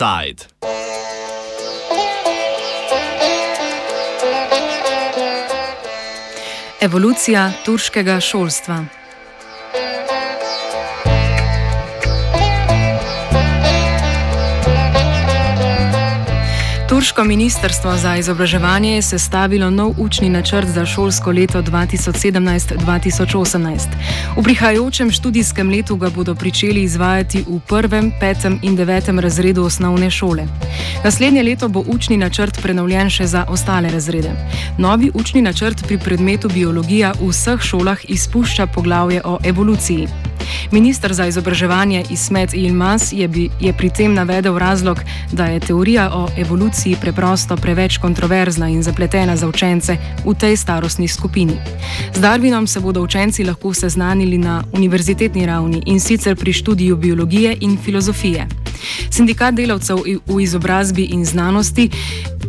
Offside. Evolucija turškega šolstva. Turško ministrstvo za izobraževanje je sestavilo nov učni načrt za šolsko leto 2017-2018. V prihajajočem študijskem letu ga bodo pričeli izvajati v prvem, petem in devetem razredu osnovne šole. Naslednje leto bo učni načrt prenovljen še za ostale razrede. Novi učni načrt pri predmetu biologija v vseh šolah izpušča poglavje o evoluciji. Ministr za izobraževanje Ismet Ilmas je, bi, je pri tem navedel razlog, da je teorija o evoluciji preprosto preveč kontroverzna in zapletena za učence v tej starostni skupini. Z Darwinom se bodo učenci lahko seznanili na univerzitetni ravni in sicer pri študiju biologije in filozofije. Sindikat delavcev v izobrazbi in znanosti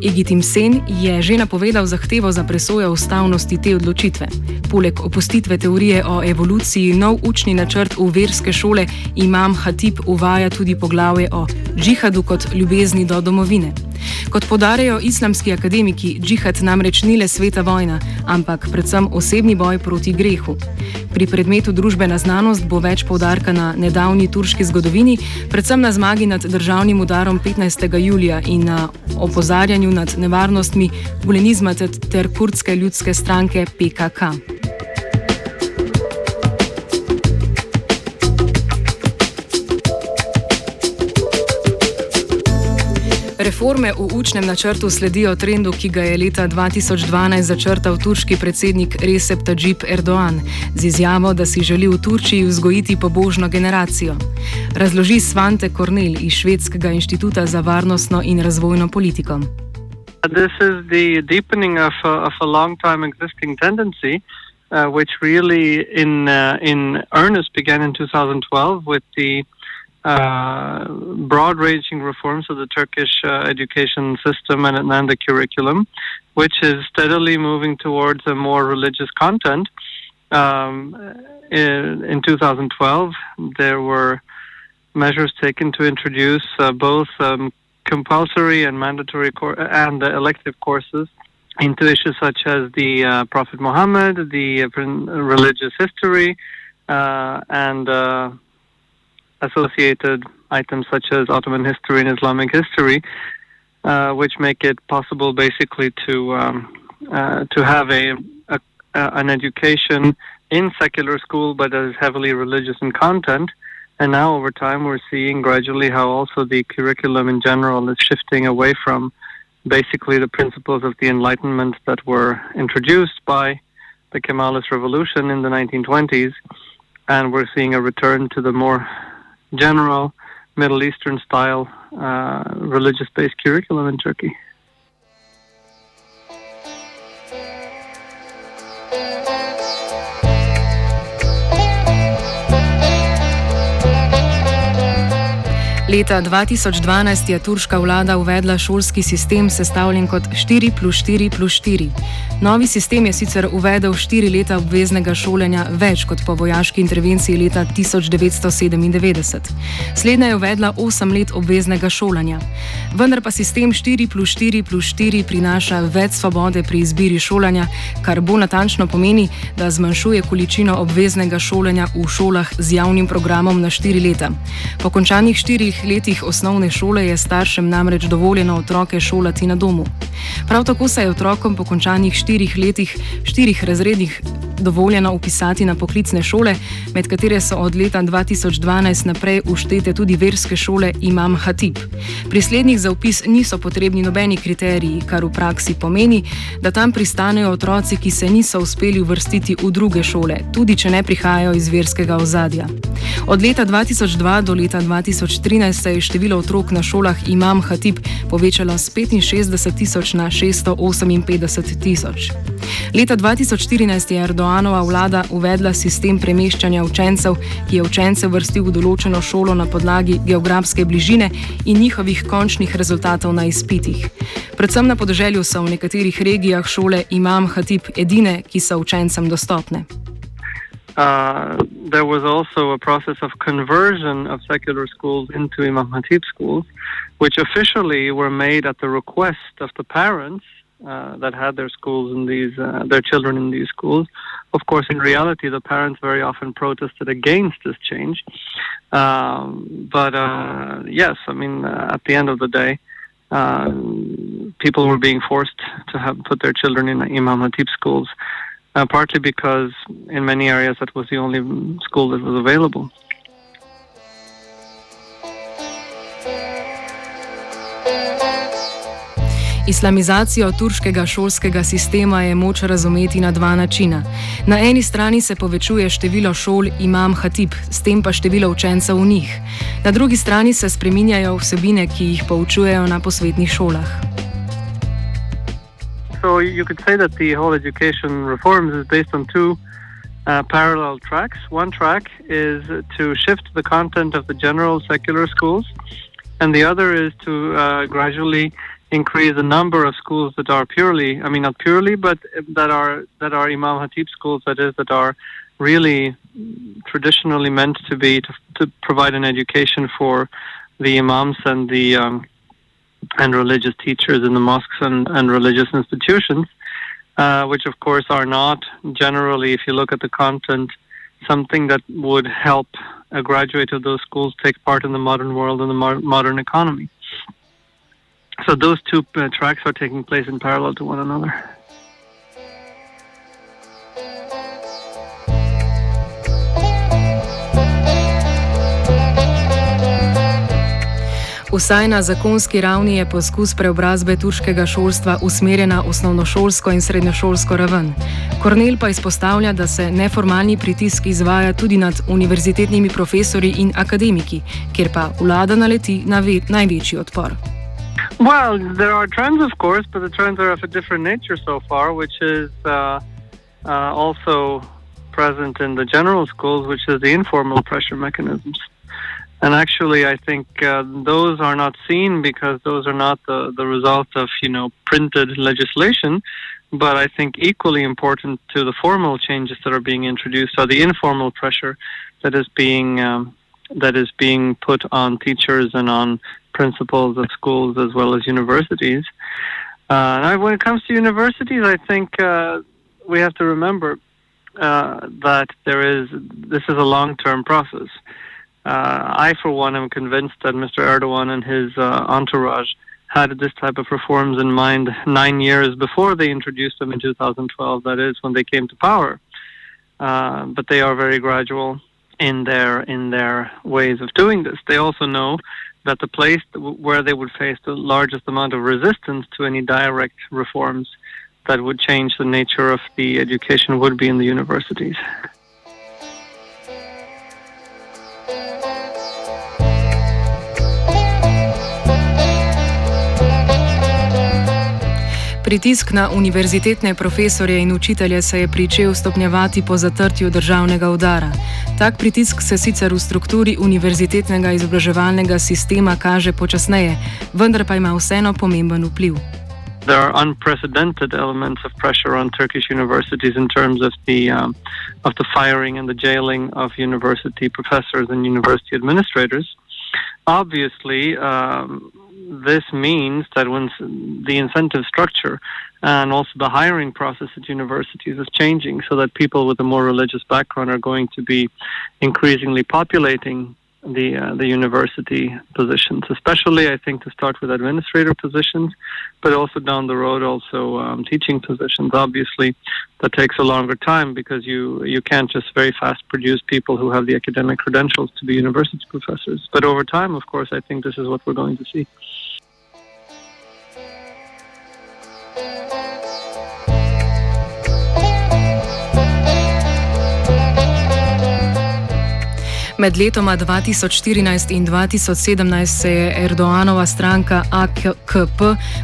Egitim Sen je že napovedal zahtevo za presojo ustavnosti te odločitve. Poleg opustitve teorije o evoluciji, nov učni načrt v verske šole imam Hatib uvaja tudi poglavje o džihadu kot ljubezni do domovine. Kot podarjajo islamski akademiki, džihad namreč ni le sveta vojna, ampak predvsem osebni boj proti grehu. Pri predmetu družbena znanost bo več poudarka na nedavni turški zgodovini, predvsem na zmagi nad državnim udarom 15. julija in na opozarjanju nad nevarnostmi gulenizma ter kurdske ljudske stranke PKK. Reforme v učnem načrtu sledijo trendu, ki ga je leta 2012 začrtal turški predsednik Recep Tayyip Erdoğan z izjavo, da si želi v Turčiji vzgojiti pobožno generacijo. Razloži Svante Kornel iz Švedskega inštituta za varnostno in razvojno politiko. This is the deepening of a, of a long time existing tendency, uh, which really in, uh, in earnest began in 2012 with the uh, broad-ranging reforms of the Turkish uh, education system and, and, the curriculum, which is steadily moving towards a more religious content. Um, in, in, 2012, there were measures taken to introduce uh, both um, compulsory and mandatory cor- and elective courses into issues such as the uh, Prophet Muhammad, the uh, religious history, uh, and associated items such as Ottoman history and Islamic history, uh, which make it possible basically to um, uh, to have a, a, an education in secular school, but that is heavily religious in content. And now, over time, we're seeing gradually how also the curriculum in general is shifting away from basically the principles of the Enlightenment that were introduced by the Kemalist revolution in the 1920s, and we're seeing a return to the more general Middle Eastern style uh, religious based curriculum in Turkey. Leta 2012 je turška vlada uvedla šolski sistem sestavljen kot 4 plus 4 plus 4. Novi sistem je sicer uvedel 4 leta obveznega šolanja več kot po vojaški intervenciji leta 1997. Slednja je uvedla 8 let obveznega šolanja. Vendar pa sistem 4 plus 4 plus 4 prinaša več svobode pri izbiri šolanja, kar bolj natančno pomeni, da zmanjšuje količino obveznega šolanja v šolah z javnim programom na 4 leta. Po končanih 4 letih osnovne šole je staršem namreč dovoljeno otroke šolati na domu. Prav tako se je otrokom po končanih štirih letih, štirih razredih dovoljeno upisati na poklicne šole, med katere so od leta 2012 naprej uštete tudi verske šole Imam Hatib. Pri slednjih za upis niso potrebni nobeni kriteriji, kar v praksi pomeni, da tam pristanejo otroci, ki se niso uspeli uvrstiti v druge šole, tudi če ne prihajajo iz verskega ozadja. Od leta 2002 do leta 2013 se je število otrok na šolah Imam Hatib povečalo z 65 tisoč na 658 tisoč. Leta 2014 je Erdoanova vlada uvedla sistem premeščanja učencev, ki je učence vrstil v določeno šolo na podlagi geografske bližine in njihovih končnih rezultatov na izpitih. Predvsem na podeželju so v nekaterih regijah šole Imam Hatib edine, ki so učencem dostopne. Uh, there was also a process of conversion of secular schools into Imam Hatib schools, which officially were made at the request of the parents uh, that had their schools in these, uh, their children in these schools. Of course, in reality, the parents very often protested against this change. Um, but uh, yes, I mean, uh, at the end of the day, uh, people were being forced to have put their children in Imam Hatip schools, uh, partly because in many areas that was the only school that was available. Islamizacijo turškega šolskega sistema je moč razumeti na dva načina. Na eni strani se povečuje število šol imam hatib, s tem pa število učencev v njih. Na drugi strani se spreminjajo vsebine, ki jih poučujejo na posvetnih šolah. So you could say that the whole education reforms is based on two uh, parallel tracks. One track is to shift the content of the general secular schools, and the other is to uh, gradually increase the number of schools that are purely, I mean, not purely, but that are that are Imam Hatip schools. That is, that are really traditionally meant to be to, to provide an education for the imams and the um, and religious teachers in the mosques and, and religious institutions, uh, which of course are not generally, if you look at the content, something that would help a graduate of those schools take part in the modern world and the mo- modern economy. So those two uh, tracks are taking place in parallel to one another. Vsaj na zakonski ravni je poskus preobrazbe turškega šolstva usmerjena osnovnošolsko in srednjošolsko raven. Kornel pa izpostavlja, da se neformalni pritisk izvaja tudi nad univerzitetnimi profesori in akademiki, kjer pa vlada naleti na največji odpor. Well, there are trends, of course, but the trends are of a different nature so far, which is uh, uh, also present in the general schools, which is the informal pressure mechanisms. And actually, I think uh, those are not seen because those are not the, the result of you know printed legislation. But I think equally important to the formal changes that are being introduced are the informal pressure that is being um, that is being put on teachers and on principals of schools as well as universities. Uh, when it comes to universities, I think uh, we have to remember uh, that there is this is a long-term process. Uh, I, for one, am convinced that Mr. Erdogan and his uh, entourage had this type of reforms in mind nine years before they introduced them in 2012. That is when they came to power. Uh, but they are very gradual in their in their ways of doing this. They also know that the place where they would face the largest amount of resistance to any direct reforms that would change the nature of the education would be in the universities. Pritisk na univerzitetne profesorje in učitelje se je pričel stopnjevati po zatrtju državnega udara. Tak pritisk se sicer v strukturi univerzitetnega izobraževalnega sistema kaže počasneje, vendar pa ima vseeno pomemben vpliv. There are unprecedented elements of pressure on Turkish universities in terms of the um, of the firing and the jailing of university professors and university administrators. Obviously, um, this means that when the incentive structure and also the hiring process at universities is changing so that people with a more religious background are going to be increasingly populating the uh, the university positions, especially I think to start with administrator positions, but also down the road also um, teaching positions. Obviously, that takes a longer time because you you can't just very fast produce people who have the academic credentials to be university professors. But over time, of course, I think this is what we're going to see. Med letoma 2014 in 2017 se je Erdoanova stranka AKP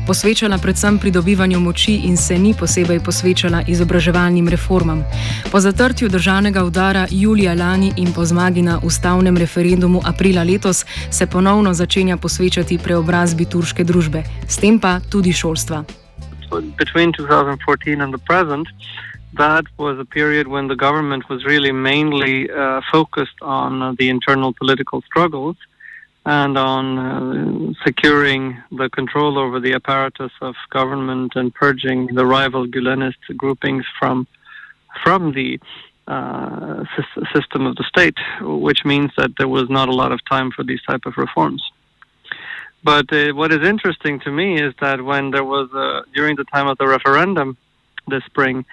posvečala predvsem pridobivanju moči in se ni posebej posvečala izobraževalnim reformam. Po zatrtju državnega udara julija lani in po zmagi na ustavnem referendumu aprila letos se ponovno začenja posvečati preobrazbi turške družbe, s tem pa tudi šolstva. between 2014 and the present, that was a period when the government was really mainly uh, focused on uh, the internal political struggles and on uh, securing the control over the apparatus of government and purging the rival Gulenist groupings from from the uh, system of the state, which means that there was not a lot of time for these type of reforms. But uh, what is interesting to me is that when there was uh, during the time of the referendum this spring,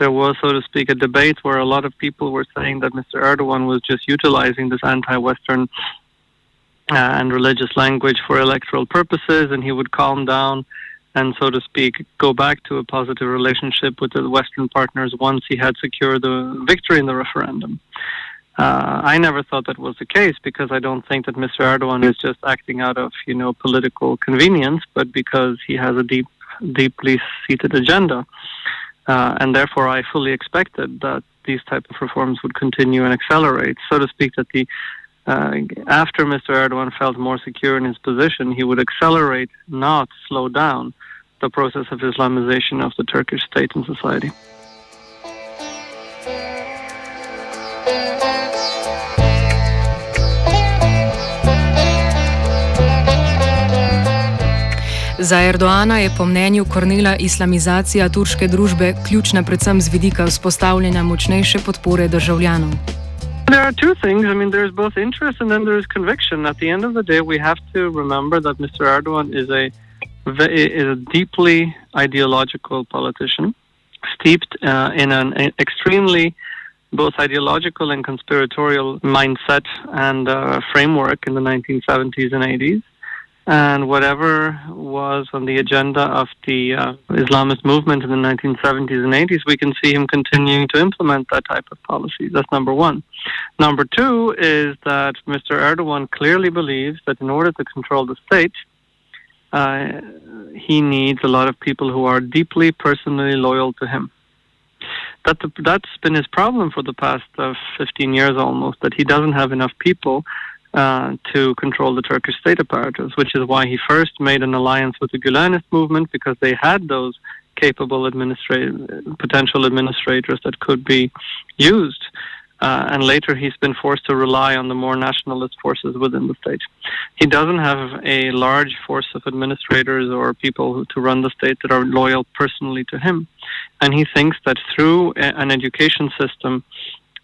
there was, so to speak, a debate where a lot of people were saying that Mr. Erdogan was just utilizing this anti-Western uh, and religious language for electoral purposes, and he would calm down and, so to speak, go back to a positive relationship with the Western partners once he had secured the victory in the referendum. Uh, I never thought that was the case because I don't think that Mr. Erdogan is just acting out of, you know, political convenience, but because he has a deep, deeply seated agenda. Uh, and therefore, I fully expected that these type of reforms would continue and accelerate, so to speak, that the uh, after Mr. Erdogan felt more secure in his position, he would accelerate, not slow down, the process of Islamization of the Turkish state and society. Za Erdoana je po mnenju Kornela islamizacija turške družbe ključna predvsem z vidika vzpostavljanja močnejše podpore državljanom. There are two things. I mean, there's both interest and then there is conviction. At the end of the day, we have to remember that Mr. Erdogan is a is a deeply ideological politician, steeped uh, in an extremely both ideological and conspiratorial mindset and uh, framework in the 1970s and 80s and whatever was on the agenda of the uh, Islamist movement in the 1970s and 80s, we can see him continuing to implement that type of policy. That's number one. Number two is that Mr. Erdogan clearly believes that in order to control the state, uh, he needs a lot of people who are deeply personally loyal to him. That that's been his problem for the past uh, 15 years almost, that he doesn't have enough people uh, to control the Turkish state apparatus, which is why he first made an alliance with the Gulenist movement because they had those capable administra- potential administrators that could be used. Uh, and later he's been forced to rely on the more nationalist forces within the state. He doesn't have a large force of administrators or people who, to run the state that are loyal personally to him. And he thinks that through a, an education system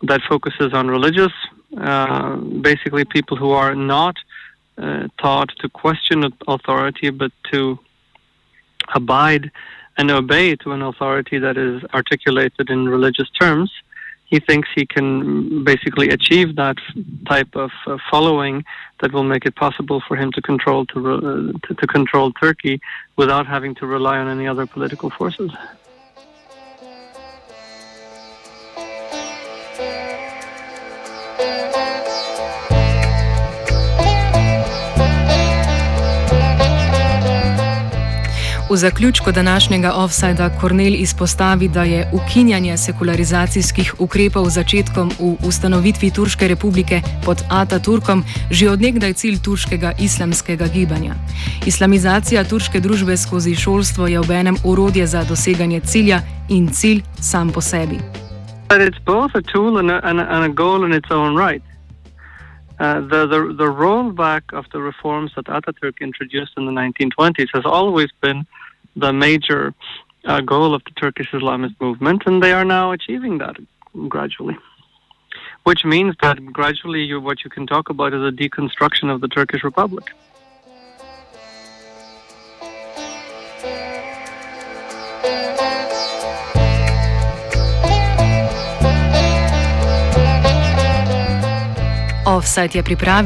that focuses on religious uh, basically people who are not uh, taught to question authority, but to abide and obey to an authority that is articulated in religious terms. He thinks he can basically achieve that type of uh, following that will make it possible for him to control to, uh, to, to control Turkey without having to rely on any other political forces. V zaključku današnjega offsajda Kornel izpostavi, da je ukinjanje sekularizacijskih ukrepov začetkom v ustanovitvi Turške republike pod Ataturkom že odnegdaj cilj turškega islamskega gibanja. Islamizacija turške družbe skozi šolstvo je obenem urodje za doseganje cilja in cilj sam po sebi. But it's both a tool and a, and a, and a goal in its own right. Uh, the, the, the rollback of the reforms that Ataturk introduced in the 1920s has always been the major uh, goal of the Turkish Islamist movement, and they are now achieving that gradually. Which means that gradually, you, what you can talk about is a deconstruction of the Turkish Republic. Offside je pripravil.